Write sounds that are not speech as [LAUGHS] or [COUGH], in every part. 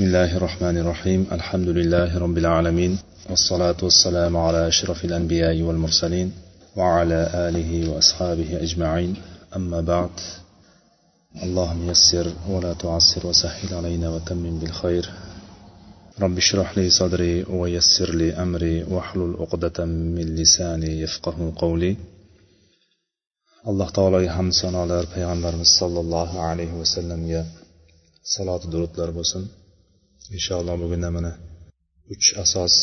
بسم الله الرحمن الرحيم الحمد لله رب العالمين والصلاة والسلام على أشرف الأنبياء والمرسلين وعلى آله وأصحابه أجمعين أما بعد اللهم يسر ولا تعسر وسهل علينا وتمم بالخير رب اشرح لي صدري ويسر لي أمري واحلل عقدة من لساني يفقه قولي alloh taologa hamd sanolar payg'ambarimiz sollallohu alayhi vasallamga saloti durudlar bo'lsin. Inshaalloh bugunda mana uch asos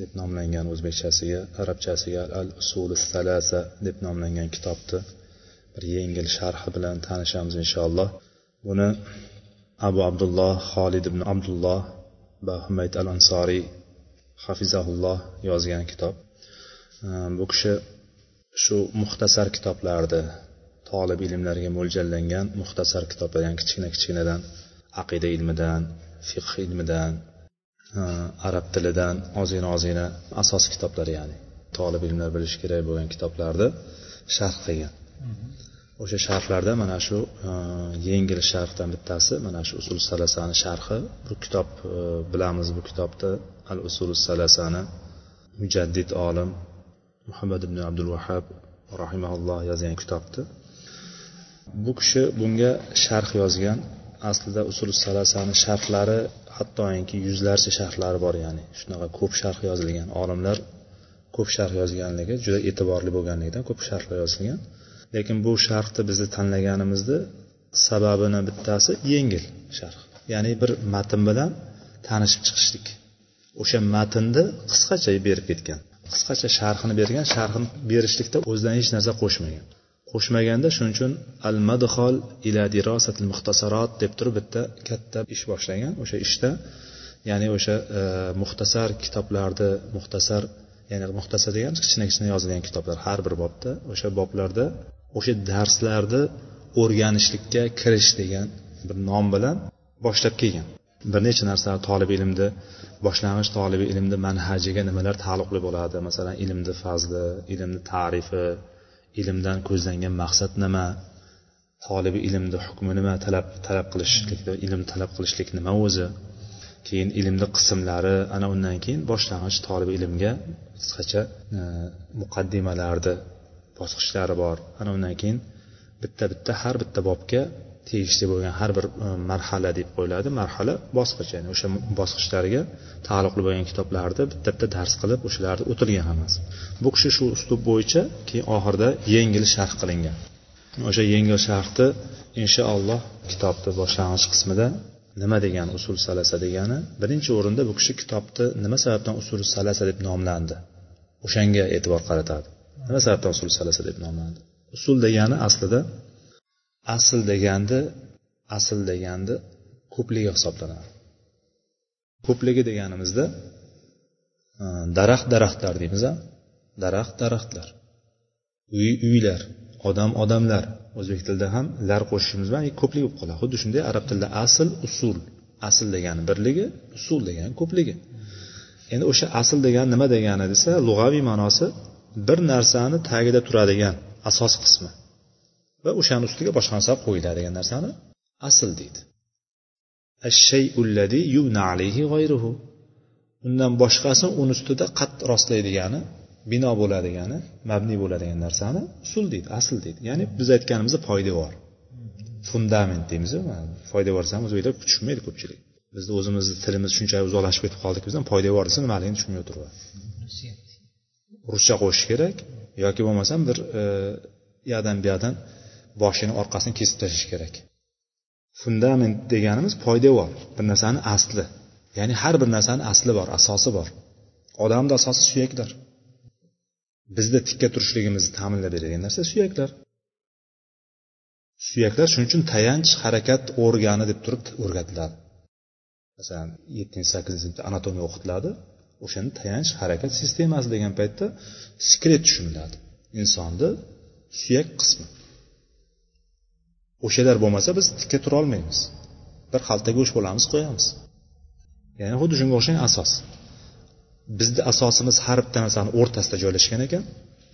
deb nomlangan o'zbekchasiga arabchasiga al usuli salasa deb nomlangan kitobni bir yengil sharhi bilan tanishamiz inshaalloh buni abu abdulloh xolid ibn abdulloh va humayd al ansoriy hafizahulloh yozgan kitob. Bu kishi shu muxtasar kitoblarni tolib ilmlarga mo'ljallangan muxtasar kitoblar ya'ni kichkina kichkinadan aqida ilmidan fiqh ilmidan arab tilidan ozgina ozgina asos kitoblar ya'ni tolib ilmlar bilishi kerak bo'lgan kitoblarni sharh qilgan. O'sha sharhlarda mana shu yengil sharhdan bittasi mana shu usul salasani sharhi. Bu kitob bilamiz bu kitobda al usul salasani mujaddid olim muhammad ibn abdul vahab rahimaulloh yozgan kitobdi. Bu kishi bunga sharh yozgan aslida usul salasani sharhlari hattoki yuzlarcha sharhlari bor ya'ni shunaqa ko'p sharh yozilgan olimlar ko'p sharh yozganligi juda e'tiborli bo'lganligidan ko'p sharhlar yozilgan. Lekin bu sharhni bizni tanlaganimizni sababini bittasi yengil sharh ya'ni bir matn bilan tanishib chiqishlik. O'sha matnni qisqacha berib ketgan qisqacha sharhini bergan sharhini berishlikda o'zidan hech narsa qo'shmagan. Qo'shmaganda shuning uchun al madhol ila dirosatil muxtasarot deb turib bitta katta ish boshlagan. O'sha ishda ya'ni o'sha e, muxtasar kitoblarni muxtasar ya'ni muxtasar degan kichkina kichkina yozilgan kitoblar har bir bobda. O'sha boblarda o'sha darslarni o'rganishlikka kirish degan bir nom bilan boshlab kelgan. Bir necha narsa tolib ilmni boshlang'ich tolibi ilmni manhajiga nimalar taalluqli bo'ladi? Masalan ilmni fazli ilmni tarifi ilmdan ko'zlangan maqsad nima? Tolibi ilmni hukmi nima? Talab talab qilishlik ilm talab qilishlik nima o'zi? Keyin ilmni qismlari ana undan keyin boshlang'ich tolib ilmga qisqacha e, muqaddimalarni bosqichlari bor. Ana undan keyin bitta bitta har bitta bobga tegishli bo'lgan har bir e, marhala deb qo'yiladi marhala bosqich ya'ni o'sha bosqichlariga taalluqli bo'lgan kitoblarni bitta bitta dars qilib o'shalarni o'tilgan hammasi. Bu kishi shu uslub bo'yicha keyin oxirida yengil sharh qilingan. O'sha yengil sharhni inshaalloh kitobni boshlang'ich qismida nima degani usul salasa degani birinchi o'rinda bu kishi kitobni nima sababdan usul salasa deb nomlandi? O'shanga e'tibor qaratadi. Nima sababdan usul salasa deb nomlandi? Usul degani aslida asl deganda asl deganda ko'pligi hisoblanadi. Ko'pligi deganimizda e, daraxt daraxtlar deymiz a? Daraxt daraxtlar. Uy uylar odam odamlar. O'zbek tilida ham lar qo'shishimiz bilan ko'plik bo'lib qoladi. Xuddi shunday arab tilida asl usul. Asl degani birligi usul degani ko'pligi. Endi o'sha asl degani nima degani desa lug'aviy ma'nosi bir narsani tagida turadigan asos qismi. Va o'shani ustiga boshqa narsa qo'yiladigan narsani asl deydi. Undan boshqasi uni ustida qat rostlaydigani bino bo'ladigani mabniy bo'ladigan narsani usul deydi asl deydi. Ya'ni biz aytganimizda poydevor. Fundament deymiz poydevor desam o'zbeklar tushunmaydi ko'pchilik. Bizni o'zimizni tilimiz shunchalik uzoqlashib ketib qoldik bizdan poydevor desa nimaligini tushunmay o'tiribdi ruscha qo'shish kerak yoki bo'lmasam bir e, u yoqdan bu yoqdan boshini orqasini kesib tashlash kerak. Fundament deganimiz poydevor bir narsani asli. Ya'ni har bir narsani asli bor asosi bor. Odamni asosi suyaklar. Bizni tikka turishligimizni ta'minlab beradigan narsa suyaklar. Suyaklar shuning uchun tayanch harakat organi deb turib o'rgatiladi. Masalan yettinchi sakkizinchi sinfda anatomiya o'qitiladi o'shani tayanch harakat sistemasi degan paytda skelet tushuniladi. Insonni suyak qismi. O'shalar bo'lmasa biz tikka turolmaymiz. Bir xalta go'sht bo'lamiz qo'yamiz. Ya'ni xuddi shunga o'xshagan asos. Bizni asosimiz har bitta narsani o'rtasida joylashgan ekan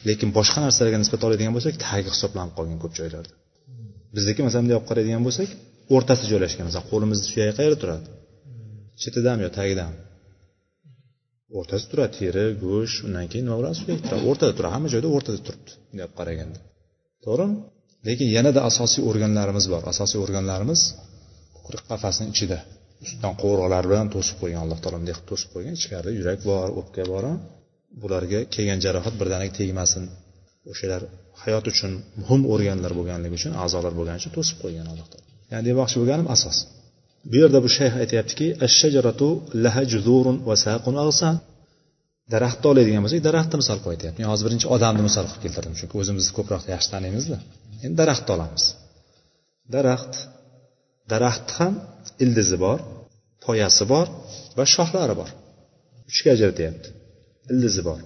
lekin boshqa narsalarga nisbatan oladigan bo'lsak tagi hisoblanib qolgan ko'p joylarda. Bizniki masalan bunday olib qaraydigan bo'lsak o'rtasida joylashgan masalan qo'limizni suyagi qayerda turadi? Chetidami yo tagidami? O'rtasida turadi teri go'sht undan keyin nima bilan suyak turadi. O'rtada turadi. Hamma joyda o'rtada turibdi bunday olib qaraganda. To'g'rimi? Lekin yanada asosiy organlarimiz bor. Asosiy organlarimiz quruq qafasni ichida. Ustidan qovurg'alar bilan to'sib qo'ygan alloh taolo bunday qilib to'sib qo'ygan. Ichkarida yurak bor o'pka bor. Bularga kelgan jarohat birdaniga tegmasin. O'shalar hayot uchun muhim organlar bo'lganligi uchun a'zolar bo'lgani uchun to'sib qo'ygan alloh taolo. Ya'ni demoqchi bo'lganim asos. Bu yerda bu shayx aytyaptiki daraxtni oladigan bo'lsak daraxtni misol qilib aytyapti men hozir birinchi odamni misol qilib keltirdim. Chunki o'zimizni ko'proq yaxshi taniymizda endi daraxtni olamiz. Daraxt daraxtni ham ildizi bor poyasi bor va shoxlari bor. Uchga ajratyapti. Ildizi bor.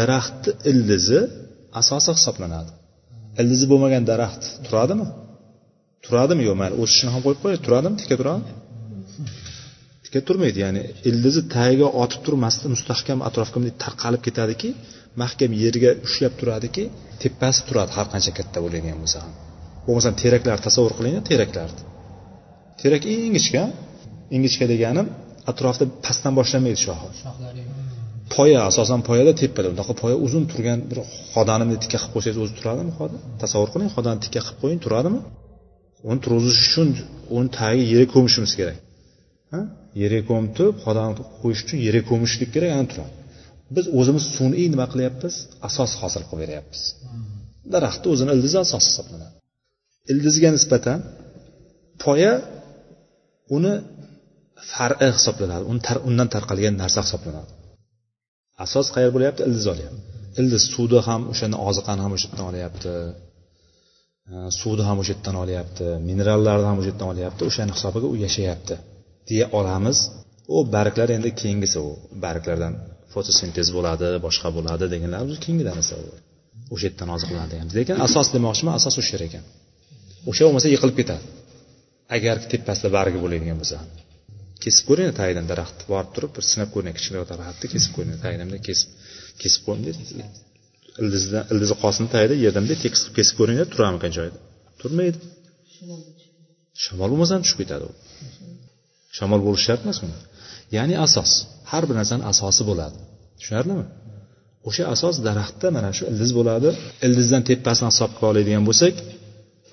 Daraxtni ildizi asosi hisoblanadi. Ildizi bo'lmagan daraxt turadimi? Turadimi? Yo'q mayli o'sishini ham qo'yib qo'yay. Turadimi? Tika turadimi tika turmaydi. Ya'ni ildizi tagiga otib turmasdan mustahkam atrofga bunday tarqalib ketadiki mahkam yerga ushlab turadiki tepasi turadi har qancha katta bo'ladigan bo'lsa ham. Bo'lmasam teraklarni tasavvur qilingda teraklarni terak ingichka ingichka deganim atrofda pastdan boshlanmaydi shoxi poya asosan poyada tepada bunaqa poya uzun turgan bir xodani tikka qilib qo'ysangiz o'zi turadimi xoda? Tasavvur qiling xodani tikka qilib qo'ying turadimi? Uni turg'izish uchun uni tagiga yerga ko'mishimiz kerak yerga ko'mtib xodani qo'yish uchun yerga ko'mishlik kerak ana turadi. Biz o'zimiz sun'iy nima qilyapmiz? Asos hosil qilib beryapmiz. Daraxtni o'zini ildizi asos hisoblanadi. Ildizga nisbatan poya uni far'i hisoblanadi. Undan tarqalgan narsa hisoblanadi. Asos qayer bo'lyapti? Ildiz olyapti. Ildiz suvni ham o'shani oziqani ham o'sha yerdan olyapti. Suvni ham o'sha yerdan olyapti. Minerallarni ham o'sha yerdan olyapti. O'shani hisobiga u yashayapti. Deya olamiz. U barglar endi keyingisi u barglardan fotosintez bo'ladi boshqa bo'ladi deganlar keyingi narsa u o'sha yerdan oziqlanadi lekin asos demoqchiman asos o'sha yer ekan. O'sha bo'lmasa yiqilib ketadi. Agar tepasida bargi bo'ladigan bo'lsa. Kesib ko'ring tagidan daraxtni borib turib bir sinab ko'ring kichkina daraxtni kesib ko'ring. Tagidan bunday kesib kesib qo'ying ildizidan ildizi qolsin tagida yerdan bunday tekis qilib kesib ko'ringlar turarmikan joyida? Turmaydi. Shamol bo'lmasa ham tushib ketadi u shamol bo'lishi shart emas uni ya'ni asos. Har bir narsani asosi bo'ladi. Tushunarlimi? O'sha asos daraxtda mana shu ildiz bo'ladi. Ildizdan tepasini hisobga oladigan bo'lsak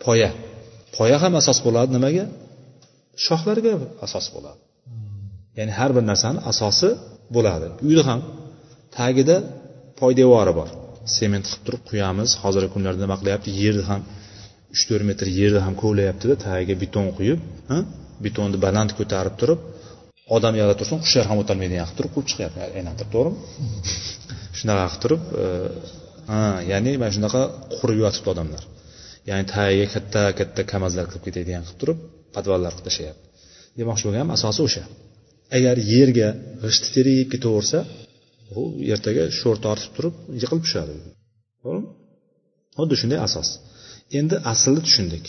poya. Poya ham asos bo'ladi. Nimaga? Shoxlarga asos bo'ladi. Ya'ni har bir narsani asosi bo'ladi. Uyni ham tagida poydevori bor. Sement qilib turib quyamiz. Hozirgi kunlarda nima qilyapti? Yerni ham uch to'rt metr yerni ham kovlayaptida tagiga beton quyib betonni baland ko'tarib turib odam yoqda tursin qushlar ham o'tolmaydigan qilib turib quvib chiqyapti. Aylantirib to'g'rimi? [LAUGHS] Shunaqa qilib turib e, ha ya'ni mana shunaqa qurib yotibdi odamlar. Ya'ni tagiga katta katta kamazlar qilib ketadigan qilib turib podvallar qilib tashlayapti. Demoqchi bo'lganim asosi o'sha. Agar yerga g'ishti yeb ketaversa u ertaga sho'r tortib turib yiqilib tushadi. To'g'rimi? Xuddi shunday asos. Endi aslni tushundik.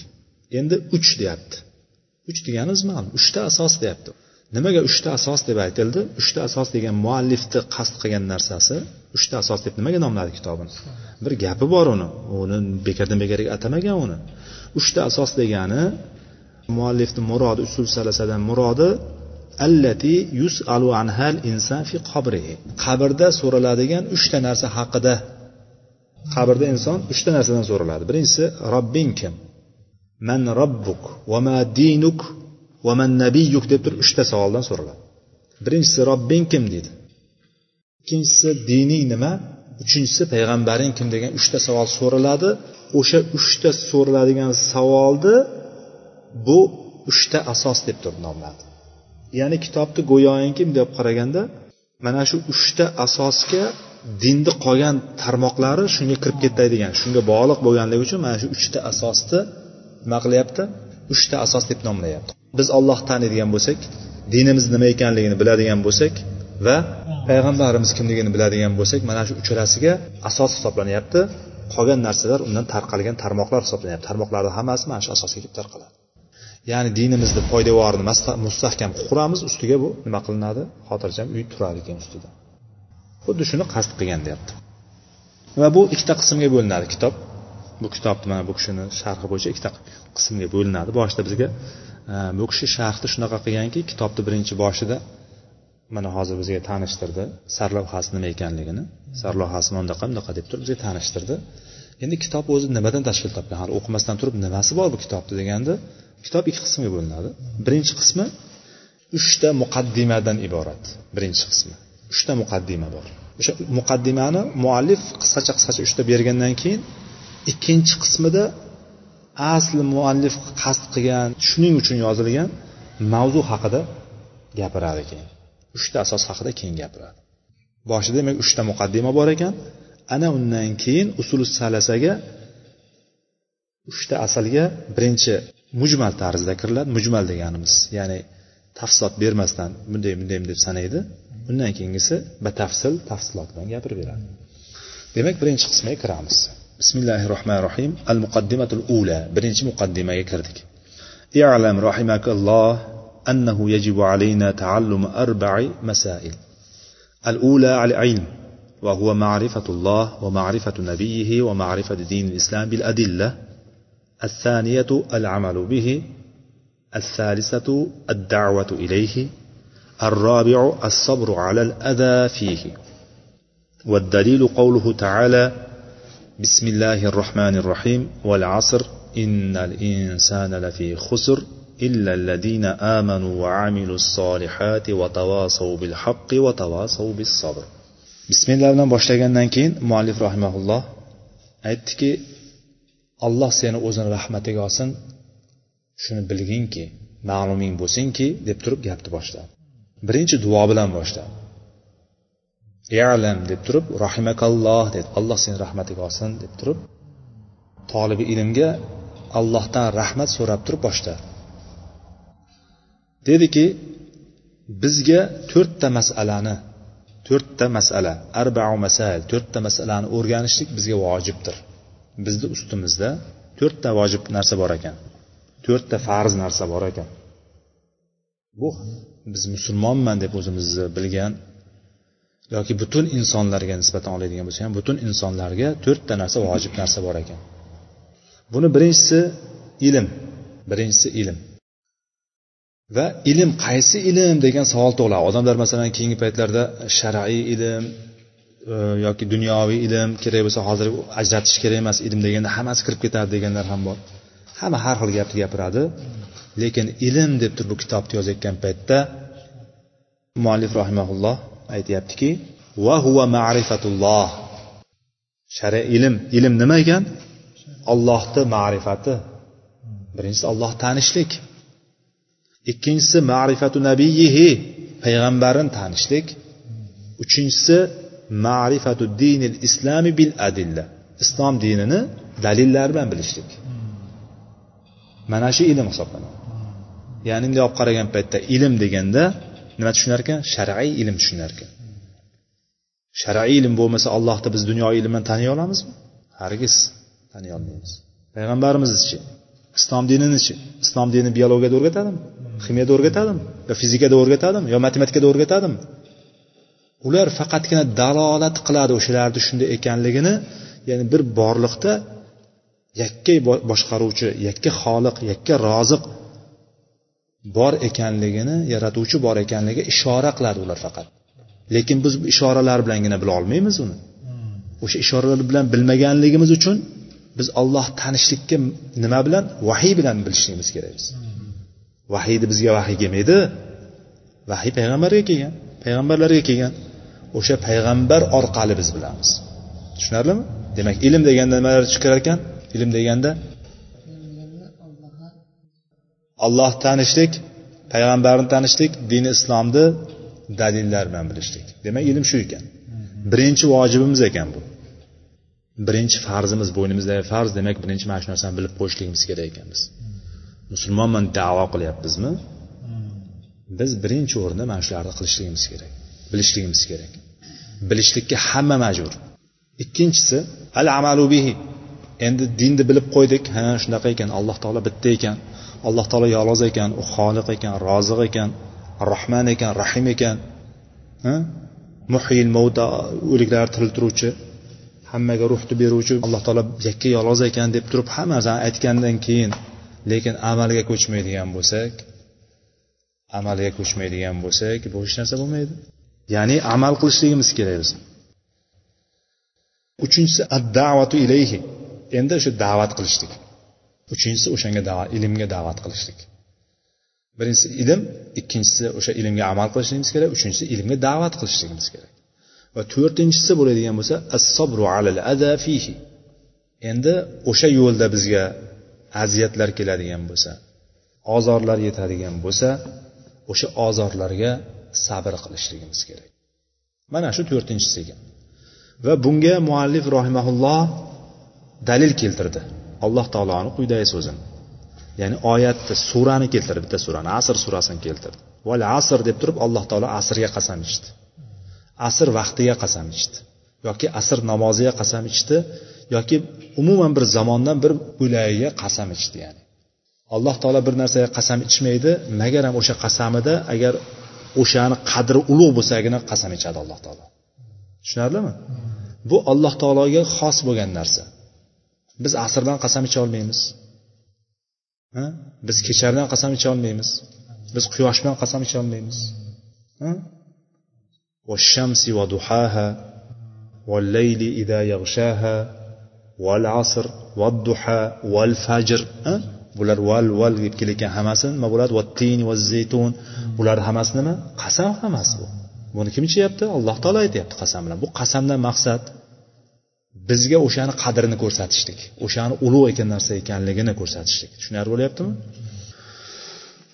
Endi uch deyapti. Uch deganimiz ma'lum. Uchta asos deyapti. Nimaga uchta asos deb aytildi? Uchta asos degan muallifni qasd qilgan narsasi uchta asos deb nimaga nomladi kitobini? Bir gapi bor uni. Uni bekordan bekorga atamagan uni. Uchta asos degani muallifni murodi usul salasadan murodi allati yusalu anhal inson fi qabrihi. Qabrda so'raladigan uchta narsa haqida. Qabrda inson uchta narsadan so'raladi. Birinchisi robbing kim? Man robbuk va ma dinuk va man nabiyuk deb turib uchta savoldan so'raladi. Birinchisi robbing kim deydi? Ikkinchisi dining nima? Uchinchisi payg'ambaring kim degan uchta savol so'raladi. O'sha uchta so'raladigan savolni bu uchta asos deb turib nomladi. Ya'ni kitobni go'yoki bunday olib qaraganda mana shu uchta asosga dinni qolgan tarmoqlari shunga kirib ketadigan shunga bog'liq bo'lganligi uchun mana shu uchta asosni nima qilyapti? Uchta asos deb nomlayapti. Biz ollohni taniydigan bo'lsak dinimiz nima ekanligini biladigan bo'lsak va payg'ambarimiz kimligini biladigan bo'lsak mana shu uchalasiga asos hisoblanyapti. Qolgan narsalar undan tarqalgan tarmoqlar hisoblanyapti. Tarmoqlarni hammasi mana shu asosga kelib tarqaladi. Ya'ni dinimizni poydevorini mustahkam quramiz ustiga bu nima qilinadi? Xotirjam uy turadi keyin ustida. Xuddi shuni qasd qilgan deyapti. Va bu ikkita qismga bo'linadi kitob. Bu kitobni mana bu kishini sharhi bo'yicha ikkita qismga bo'linadi. Boshida bizga e, bu kishi sharhni shunaqa qilganki kitobni birinchi boshida mana hozir bizga tanishtirdi. Sarlavhasi nima ekanligini. Sarlavhasi bunaqa bunaqa deb turib bizga tanishtirdi. Endi kitob o'zi nimadan tashkil topgan? Hali o'qimasdan turib nimasi bor bu kitobni deganda kitob ikki qismga bo'linadi. Birinchi qismi uchta muqaddimadan iborat. Birinchi qismi. Uchta muqaddima bor. O'sha muqaddimani muallif qisqacha qisqacha uchta bergandan keyin ikkinchi qismida asli muallif qasd qilgan shuning uchun yozilgan mavzu haqida gapiradi keyin uchta asos haqida keyin gapiradi. Boshida demak uchta muqaddima bor ekan. Ana undan keyin usul salasaga uchta asalga birinchi mujmal tarzda kiriladi. Mujmal deganimiz ya'ni tafsilot bermasdan bunday bunday deb sanaydi. Undan keyingisi batafsil tafsilot bilan gapirib beradi demak birinchi qismga kiramiz. Bismillahi rohmanir rohim al muqaddimatul ula birinchi muqaddimaga kirdik. I'lam rahimakalloh أنه يجب علينا تعلم أربع مسائل الأولى العلم وهو معرفة الله ومعرفة نبيه ومعرفة دين الإسلام بالأدلة الثانية العمل به الثالثة الدعوة إليه الرابع الصبر على الأذى فيه والدليل قوله تعالى بسم الله الرحمن الرحيم والعصر إن الإنسان لفي خسر إلا الذين آمنوا وعملوا الصالحات وتواصوا بالحق وتواصوا بالصبر بسم الله bilan boshlagandan keyin muallif rahimaulloh aytdiki alloh seni o'zini rahmatiga olsin shuni bilginki ma'luming bo'lsinki deb turib gapni boshladi birinchi duo bilan boshladi Yalam deb turib rahimakalloh dedi alloh seni rahmatiga olsin deb turib tolibi ilmga allohdan rahmat so'rab turib boshladi dediki bizga to'rtta masalani to'rtta masala arbau masail to'rtta masalani o'rganishlik bizga vojibdir. Bizni ustimizda to'rtta vojib narsa bor ekan to'rtta farz narsa bor ekan. Bu biz musulmonman deb o'zimizni bilgan yoki butun insonlarga nisbatan oladigan bo'lsak ham butun insonlarga to'rtta narsa vojib narsa bor ekan. Buni birinchisi ilm. Birinchisi ilm. Va ilm qaysi ilm degan savol tug'iladi odamlar masalan keyingi paytlarda shar'iy ilm e, yoki dunyoviy ilm kerak bo'lsa hozir ajratish kerak emas ilm deganda hammasi kirib ketadi deganlar ham bor. Hamma har xil gapni gapiradi. Lekin ilm deb turib bu kitobni yozayotgan paytda muallif rahimaulloh aytyaptiki va huva ma'rifatulloh. Shariy ilm ilm nima ekan? Ollohni ma'rifati. Birinchisi olloh tanishlik. Ikkinchisi ma'rifatu nabiyihi payg'ambarini tanishlik. Uchinchisi ma'rifatu dinil islami bil adilla islom dinini dalillar bilan bilishlik. Mana shu ilm hisoblanadi. Ya'ni bunday olib qaragan paytda ilm deganda nima tushunar ekan? Shar'iy ilm tushunar ekan. Shar'iy ilm bo'lmasa allohni biz dunyo ilmi bilan taniy olamizmi? Hargiz taniy olmaymiz. Payg'ambarimizchi islom dininichi islom dini biologiyada o'rgatadimi? Ximiyada o'rgatadimi? Yo fizikada o'rgatadimi? Yo matematikada o'rgatadimi? Ular faqatgina dalolat qiladi o'shalarni shunday ekanligini ya'ni bir borliqda yakka boshqaruvchi yakka xoliq yakka roziq bor ekanligini yaratuvchi bor ekanligiga ishora qiladi ular faqat. Lekin biz ishoralar bilangina bila olmaymiz uni. O'sha ishoralar bilan bilmaganligimiz uchun biz olloh tanishlikka nima bilan? Vahiy bilan bilishligimiz kerak biz. Vahiyni bizga vahiy kelmaydi. Vahiy payg'ambarga kelgan payg'ambarlarga kelgan. O'sha payg'ambar orqali biz bilamiz. Tushunarlimi? Demak ilm deganda nimalar chiqar ekan ilm deganda olloh tanishlik payg'ambarni tanishlik dini islomni dalillar bilan bilishlik. Demak ilm shu ekan. Birinchi vojibimiz ekan bu. Birinchi farzimiz bo'ynimizdagi farz demak birinchi mana shu narsani bilib qo'yishligimiz kerak ekan biz musulmonman davo qilyapmizmi? Biz birinchi o'rinda mana shularni qilishligimiz kerak bilishligimiz kerak. Bilishlikka hamma majbur. Ikkinchisi al amalu bihi. Endi dinni bilib qo'ydik. Ha shunaqa ekan alloh taolo bitta ekan. Alloh taolo yolg'iz ekan u xoliq ekan roziq ekan rohman ekan rahim ekan. Muhil mavda o'liklarni tiriltiruvchi hammaga ruhni beruvchi alloh taolo yakka yolg'iz ekan deb turib hamma narsani aytgandan keyin lekin amalga ko'chmaydigan bo'lsak amalga ko'chmaydigan bo'lsak bu hech narsa bo'lmaydi. Ya'ni amal qilishligimiz kerak biz uchinchisi ad davatu ilayhi. Endi shu da'vat qilishlik. Uchinchisi o'shanga da'vat ilmga da'vat qilishlik. Birinchisi ilm ikkinchisi o'sha ilmga amal qilishligimiz kerak uchinchisi ilmga da'vat qilishligimiz kerak. Va to'rtinchisi bo'ladigan bo'lsa as sobru alal ada fihi. Endi o'sha yo'lda bizga aziyatlar keladigan bo'lsa ozorlar yetadigan bo'lsa o'sha ozorlarga sabr qilishligimiz kerak. Mana shu to'rtinchisi ekan va bunga muallif rohimaulloh dalil keltirdi. Alloh taoloni quyidagi so'zini ya'ni oyatni surani keltirdi bitta surani asr surasini keltirdi. Val asr deb turib alloh taolo asrga qasam ichdi. Asr vaqtiga qasam ichdi. Yoki asr namoziga qasam ichdi yoki umuman bir zamondan bir bo'lagiga qasam ichdi ya'ni. Alloh taolo bir narsaga qasam ichmaydi magaram o'sha qasamida agar o'shani qadri ulug' bo'lsagina qasam ichadi alloh taolo. Tushunarlimi? Bu alloh taologa xos bo'lgan narsa. biz asrdan qasam icha olmaymiz biz kechardan qasam icha olmaymiz biz quyosh bilan qasam icha olmaymiz والشمس وضحاها والليل إذا يغشاها والعصر والضحى والفجر bular val val deb kelayotgan hammasi nima bo'ladi vattin va zaytun bular hammasi nima qasam hammasi bu buni kim ichyapti alloh taolo aytyapti qasam bilan bu qasamdan maqsad Bizga o'shani qadrini ko'rsatishlik o'shani ulug' ekan narsa ekanligini ko'rsatishlik. Tushunarli bo'lyaptimi?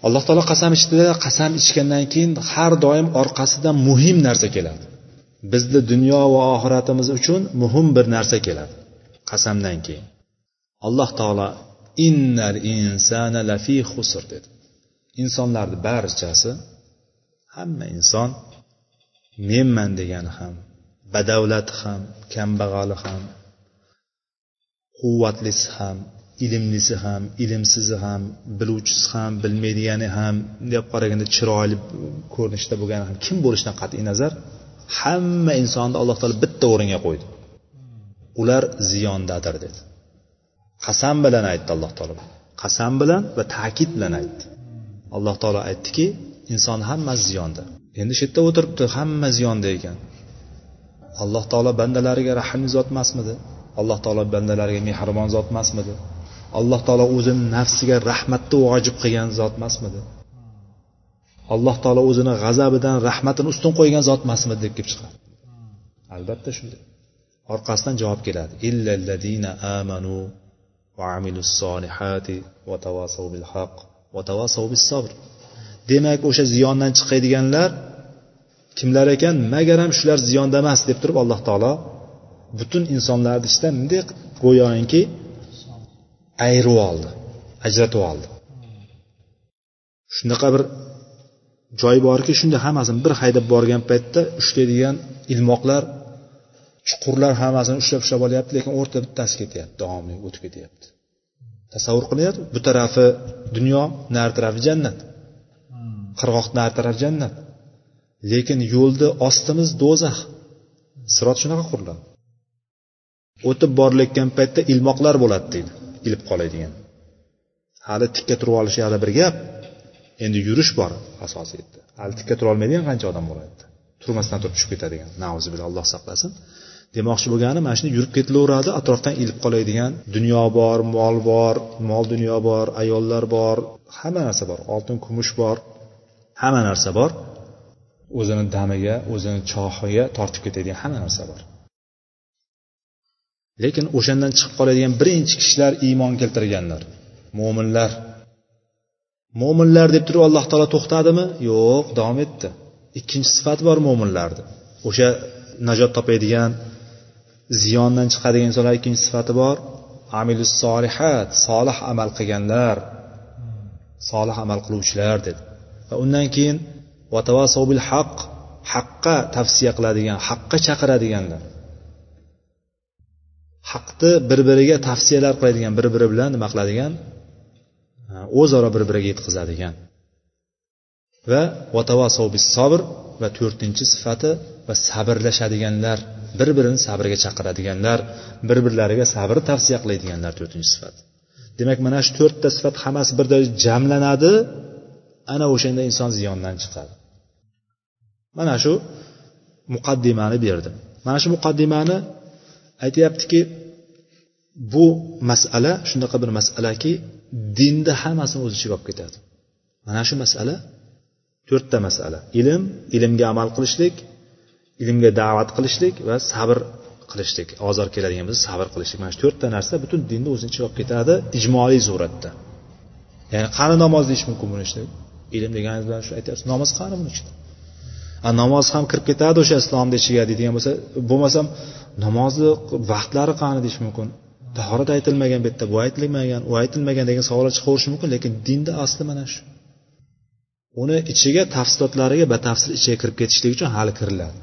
Alloh taolo qasam ichdida qasam ichgandan keyin har doim orqasidan muhim narsa keladi. Bizni dunyo va oxiratimiz uchun muhim bir narsa keladi qasamdan keyin. Alloh taolo innal insana lafi husr dedi. Insonlarni barchasi hamma inson menman degani ham badavlati ham kambag'ali ham quvvatlisi ham ilmlisi ham ilmsizi ham biluvchisi ham bilmaydigani ham deb qaraganda chiroyli ko'rinishda bo'lgani ham kim bo'lishidan qat'iy nazar? Hamma insonni alloh taolo bitta o'ringa qo'ydi. Ular ziyondadir dedi. Qasam bilan aytdi alloh taolo. Qasam bilan va ta'kid bilan aytdi. Alloh taolo aytdiki inson hammasi ziyonda. Endi shu yerda o'tiribdi hamma ziyonda ekan. Alloh taolo bandalariga rahmli zot emasmidi alloh taolo bandalariga mehribon zot emasmidi alloh taolo o'zini nafsiga rahmatni vojib qilgan zot emasmidi alloh taolo o'zini g'azabidan rahmatini ustun qo'ygan zot emasmidi deb kelib chiqadi. Albatta shunday. Orqasidan javob keladi. Illalladina amanu va amilus solihati va tavasav bil haq va tavasav bis sabr. Demak o'sha ziyondan chiqadiganlar kimlar ekan? Magaram shular ziyonda emas deb turib alloh taolo butun insonlarni ichidan bunday go'yoki ayirib oldi ajratib oldi. Shunaqa bir joy borki shunda hammasini bir haydab borgan paytda ushlaydigan ilmoqlar chuqurlar hammasini ushlab ushlab olyapti lekin o'rta bittasi ketyapti davomli o'tib ketyapti. Tasavvur qilyapti bu tarafi dunyo nari tarafi jannat. Qirg'oq nari tarafi jannat. Lekin yo'lni ostimiz do'zax. Sirot shunaqa quriladi. O'tib borilayotgan paytda ilmoqlar bo'ladi deydi ilib qoladigan. Hali tikka turib olish hali bir gap endi yurish bor asosiyda hali tikka turolmaydigan qancha odam bo'ladi turmasdan turib tushib ketadigan. Nauzubillah alloh saqlasin. Demoqchi bo'lgani mana shunday yurib ketilaveradi atrofdan ilib qoladigan dunyo bor mol bor mol dunyo bor ayollar bor hamma narsa bor. Oltin kumush bor hamma narsa bor. O'zini damiga o'zini chohiga tortib ketadigan hamma narsa bor. Lekin o'shandan chiqib qoladigan birinchi kishilar iymon keltirganlar. Mo'minlar mo'minlar deb turib alloh taolo to'xtadimi? Yo'q davom etdi. Ikkinchi sifat bor mo'minlarni o'sha najot topadigan ziyondan chiqadigan insonlar ikkinchi sifati bor. Amilus solihat solih amal qilganlar. Solih amal qiluvchilar dedi. Va undan keyin bil haq haqqa tavsiya qiladigan haqqa chaqiradiganlar. Haqni bir biriga tavsiyalar qiladigan bir biri bilan nima qiladigan? O'zaro bir biriga yetkazadigan. Va bis sabr va to'rtinchi sifati va sabrlashadiganlar bir birini sabrga chaqiradiganlar bir birlariga sabr tavsiya qiladiganlar to'rtinchi sifat. Demak mana shu to'rtta sifat hammasi birda jamlanadi ana o'shanda inson ziyondan chiqadi. Mana shu muqaddimani berdi. Mana shu muqaddimani aytyaptiki bu masala shunaqa bir masalaki dinda hammasini o'z ichiga olib ketadi. Mana shu masala to'rtta masala. Ilm ilmga amal qilishlik ilmga da'vat qilishlik va sabr qilishlik ozor keladigan bo'lsa sabr qilishlik. Mana shu to'rtta narsa butun dinni o'zini ichiga olib ketadi ijmoliy suratda. Ya'ni qani namoz deyish mumkin buni ichida? Ilm deganingiz bilan shu aytyapsiz. Namoz qani buni ichida? Namoz ham kirib ketadi o'sha islomni ichiga deydigan bo'lsa bo'lmasam namozni vaqtlari qani deyish mumkin. Tahorat aytilmagan bu yerda bu aytilmagan u aytilmagan degan savollar chiqaverishi mumkin lekin dinda asli mana shu. Uni ichiga tafsilotlariga batafsil ichiga kirib ketishlik uchun hali kiriladi.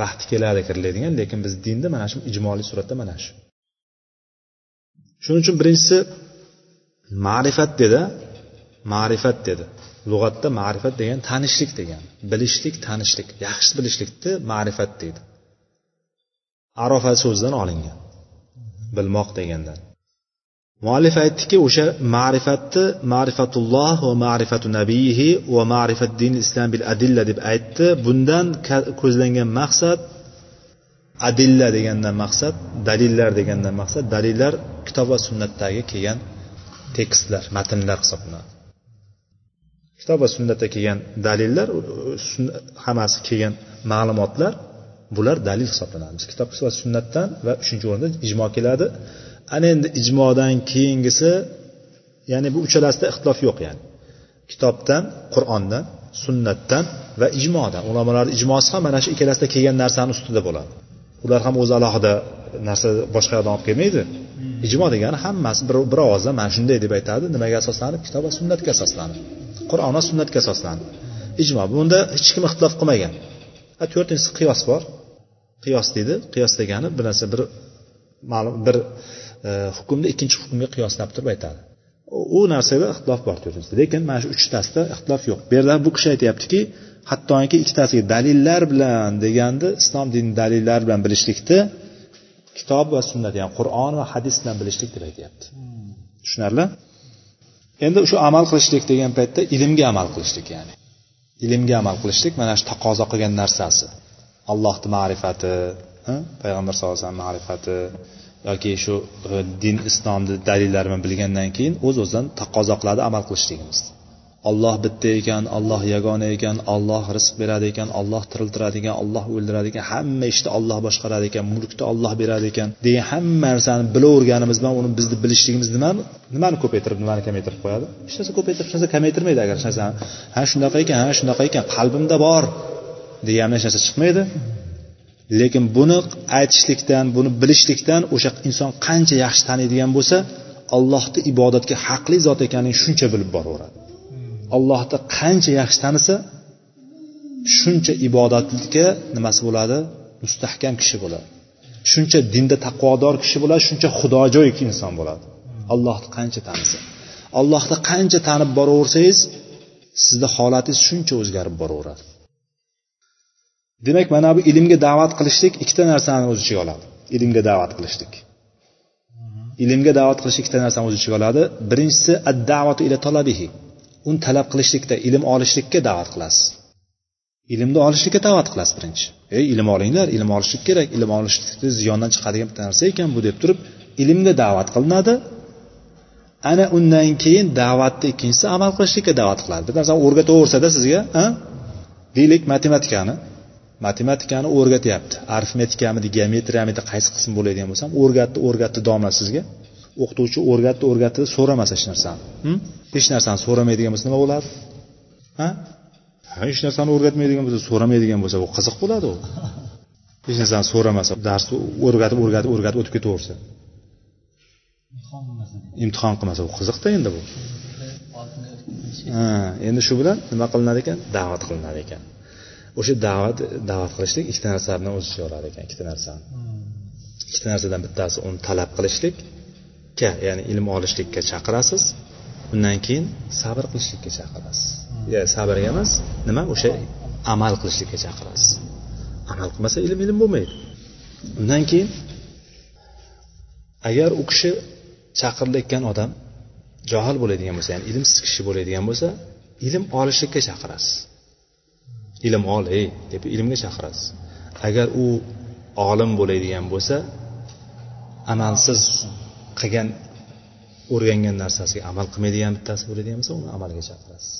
Vaqti keladi kiriladigan lekin biz dinda mana shu ijmoliy suratda mana shu. Shuning uchun birinchisi ma'rifat dedi ma'rifat dedi. Lug'atda ma'rifat degan tanishlik degan. Bilishlik tanishlik. Yaxshi bilishlikni ma'rifat deydi. Arofa so'zidan olingan. Bilmoq degandan. Muallif aytdiki o'sha ma'rifatni ma'rifatulloh va ma'rifatu nabiyihi va ma'rifat din islam bil adilla deb aytdi. Bundan ko'zlangan maqsad adilla degandan maqsad dalillar degandan maqsad dalillar kitob va sunnatdagi kelgan tekstlar matnlar hisoblanadi. Kitob va sunnatda kelgan dalillar hammasi kelgan ma'lumotlar bular dalil hisoblanadi. Kitob va sunnatdan va uchinchi o'rinda ijmo keladi. Ana endi ijmodan keyingisi ya'ni bu uchalasida ixtilof yo'q ya'ni. Kitobdan qur'ondan sunnatdan va ijmodan. Ulamolarni ijmosi ham mana shu ikkalasida kelgan narsani ustida bo'ladi. Ular ham o'zi alohida narsa boshqa yoqdan olib kelmaydi. Ijmo degani hammasi bir, bir ovozdan mana shunday deb aytadi. Nimaga asoslanib? Kitob va sunnatga asoslanib qur'on va sunnatga asoslanib ijmo bunda hech kim ixtilof qilmagan. To'rtinchisi qiyos bor. Qiyos deydi. Qiyos degani bir narsa bir ma'lum bir e, hukmni ikkinchi hukmga qiyoslab turib aytadi. U narsada ixtilof bor to'rtinchisida lekin mana shu uchtasida ixtilof yo'q. Bu yerda bu kishi aytyaptiki hattoki ikkitasiga dalillar bilan deganda islom dinini dalillari bilan bilishlikni kitob va sunnat ya'ni qur'on va hadis bilan bilishlik deb aytyapti. Tushunarli endi shu amal qilishlik degan paytda ilmga amal qilishlik ya'ni. Ilmga amal qilishlik mana shu taqozo qilgan narsasi. Allohni ma'rifati payg'ambar sallallohu alayhi vasallam ma'rifati yoki shu e, din islomni dalillarini bilgandan keyin o'z o'zidan taqozo qiladi amal qilishligimiz. Olloh bitta ekan olloh yagona ekan olloh rizq beradi ekan olloh tiriltiradi ekan olloh o'ldiradi ekan hamma ishni olloh boshqaradi ekan mulkni olloh beradi ekan degan hamma narsani bilaverganimiz bilan uni bizni bilishligimiz nimani nimani ko'paytirib nimani kamaytirib qo'yadi? Hech narsa ko'paytirib hech narsa kamaytirmaydi agar hech narsani ha shunaqa ekan ha shunaqa ekan qalbimda bor degan hech narsa chiqmaydi. Lekin buni aytishlikdan buni bilishlikdan o'sha inson qancha yaxshi taniydigan bo'lsa allohni ibodatga haqli zot ekanini shuncha bilib boraveradi. Allohni qancha yaxshi tanisa shuncha ibodatga nimasi bo'ladi? Mustahkam kishi bo'ladi. Shuncha dinda taqvodor kishi bo'ladi shuncha xudojo'y inson bo'ladi. Allohni qancha tanisa. Allohni qancha tanib boraversangiz sizni holatingiz shuncha o'zgarib boraveradi. Demak mana bu ilmga da'vat qilishlik ikkita narsani o'z ichiga oladi. Ilmga da'vat qilishlik. Ilmga da'vat qilish ikkita narsani o'z ichiga oladi. Birinchisi ad davatu ila talabihi. Uni talab qilishlikda ilm olishlikka da'vat qilasiz. Ilmni olishlikka da'vat qilasiz birinchi. Ey ilm olinglar ilm olishlik kerak ilm olishlikni ziyondan chiqadigan bitta narsa ekan bu deb turib ilmga da'vat qilinadi. Ana undan keyin da'vatni ikkinchisi amal qilishlikka da'vat qiladi. Bir narsani o'rgataversada sizga deylik matematikani. Matematikani o'rgatyapti. Arifmetikamidi geometriyamidi qaysi qism bo'ladigan bo'lsam o'rgatdi o'rgatdi domla sizga. O'qituvchi o'rgatdi o'rgatdi so'ramasa hech narsani. Hm? Hech narsani so'ramaydigan bo'lsa nima bo'ladi? Ha? Hech narsani o'rgatmaydigan bo'lsa so'ramaydigan bo'lsa u qiziq bo'ladi u. Hech narsani so'ramasa darsni o'rgatib o'rgatib o'rgatib o'tib ketaversa. Imtihon qilmasa u qiziqda endi bu. Ha endi shu bilan nima qilinadi ekan? Da'vat qilinadi ekan. O'sha da'vat da'vat qilishlik ikkita narsa bilan o'z ichiga oladi ekan ikkita narsani. Ikkita narsadan bittasi uni talab qilishlikka ya'ni ilm olishlikka chaqirasiz undan keyin sabr qilishlikka chaqirasiz. Sabrga emas nima? O'sha amal qilishlikka chaqirasiz. Amal qilmasa ilm ilm bo'lmaydi. Undan keyin agar u kishi chaqirilayotgan odam johil bo'ladigan bo'lsa ya'ni ilmsiz kishi bo'ladigan bo'lsa ilm olishlikka chaqirasiz. Ilm ol ey deb ilmga chaqirasiz. Agar u olim bo'ladigan bo'lsa amalsiz qilgan o'rgangan narsasiga amal qilmaydigan bittasi bo'ladigan bo'lsa uni amalga chaqirasiz.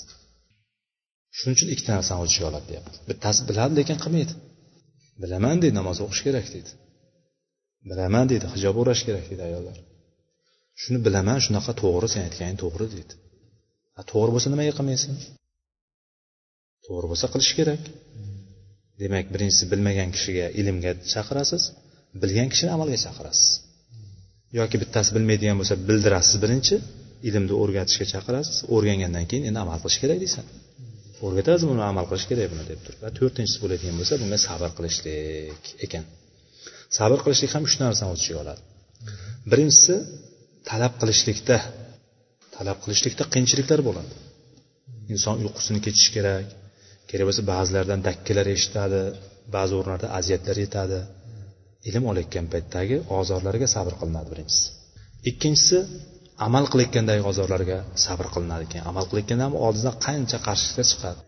Shuning uchun ikkita narsani o'z ichiga oladi deyapti. Bittasi biladi lekin qilmaydi. Bilaman deydi namoz o'qish kerak deydi. Bilaman deydi hijob o'rash kerak deydi ayollar. Shuni bilaman shunaqa to'g'ri sen aytganing to'g'ri deydi. To'g'ri bo'lsa nimaga qilmaysan to'g'ri bo'lsa qilish kerak. Demak birinchisi bilmagan kishiga ilmga chaqirasiz bilgan kishini amalga chaqirasiz. Yoki bittasi bilmaydigan bo'lsa bildirasiz birinchi ilmni o'rgatishga chaqirasiz o'rgangandan keyin endi amal qilish kerak deysan o'rgatasiz buni amal qilish kerak buni deb turib. Va to'rtinchisi bo'ladigan bo'lsa bunga sabr qilishlik ekan. Sabr qilishlik ham uch narsani o'z ichiga oladi. Birinchisi talab qilishlikda talab qilishlikda qiyinchiliklar bo'ladi. Inson uyqusini kechishi kerak. Kerak bo'lsa ba'zilardan dakkalar eshitadi ba'zi o'rinlarda aziyatlar yetadi. Ilm olayotgan paytdagi ozorlarga sabr qilinadi birinchisi. Ikkinchisi amal qilayotgandagi ozorlarga sabr qilinadi ekan. Amal qilayotganda ham oldindan qancha qarshiliklar chiqadi.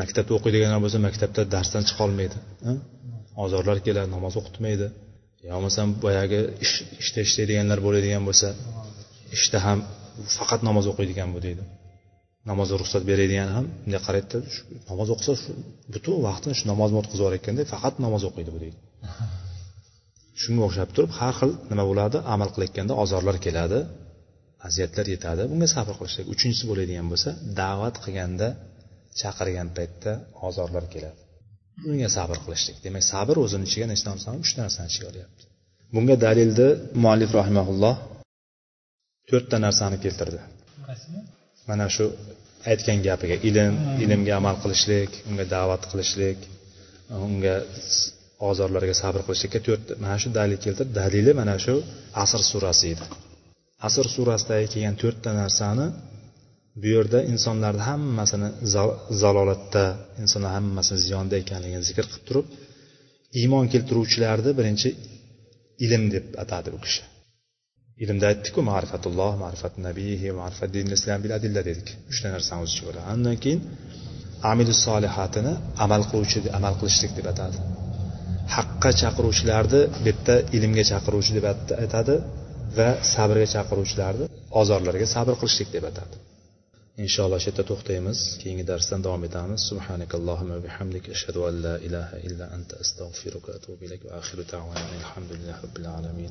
Maktabda o'qiydiganlar bo'lsa maktabda darsdan chiqolmaydi ozorlar keladi namoz o'qitmaydi. Yo bo'lmasam boyagi ish ishda ishlaydiganlar bo'ladigan bo'lsa ishda ham faqat namoz o'qiydigan bu deydi. Namozga ruxsat beradigan ham bunday qaraydida namoz o'qisa butun vaqtini shu namozni o'tkazib yuborayotganda faqat namoz o'qiydi bu deydi. Shunga o'xshab turib har xil nima bo'ladi? Amal qilayotganda ozorlar keladi aziyatlar yetadi. Bunga sabr qilishlik. Uchinchisi bo'ladigan bo'lsa da'vat qilganda chaqirgan paytda ozorlar keladi. Bunga sabr qilishlik. Demak sabr o'zini ichiga nechta narsani uchta narsani ichiga olyapti. Bunga dalilni muallif rahimaulloh to'rtta narsani keltirdi. Mana shu aytgan gapiga ilm ilmga amal qilishlik unga da'vat qilishlik unga ozorlarga sabr qilishlikka to'rt mana shu dalil keltirib dalili mana shu asr surasi edi. Asr surasidagi kelgan to'rtta narsani bu yerda insonlarni hammasini zalolatda insonlar hammasini ziyonda ekanligini zikr qilib turib iymon keltiruvchilarni birinchi ilm deb atadi u kishi. Ilmda aytdikku ma'rifatulloh ma'rifat nabiyi ma'rifat din islam bil adilla dedik. Uchta narsani o'z ichiga oladi undan keyin amilu solihatini amal qiluvchi amal qilishlik deb atadi. Haqqa chaqiruvchilarni bu yerda ilmga chaqiruvchi deb aytadi va sabrga chaqiruvchilarni ozorlarga sabr qilishlik deb atadi. Inshaalloh shu yerda to'xtaymiz. Keyingi darsdan davom etamiz. Subhanakallohumma bihamdik. Ashhadu an la ilaha illa anta astag'firuka va atubu ilayk. Va axiru alhamdulillahi robbil alamin.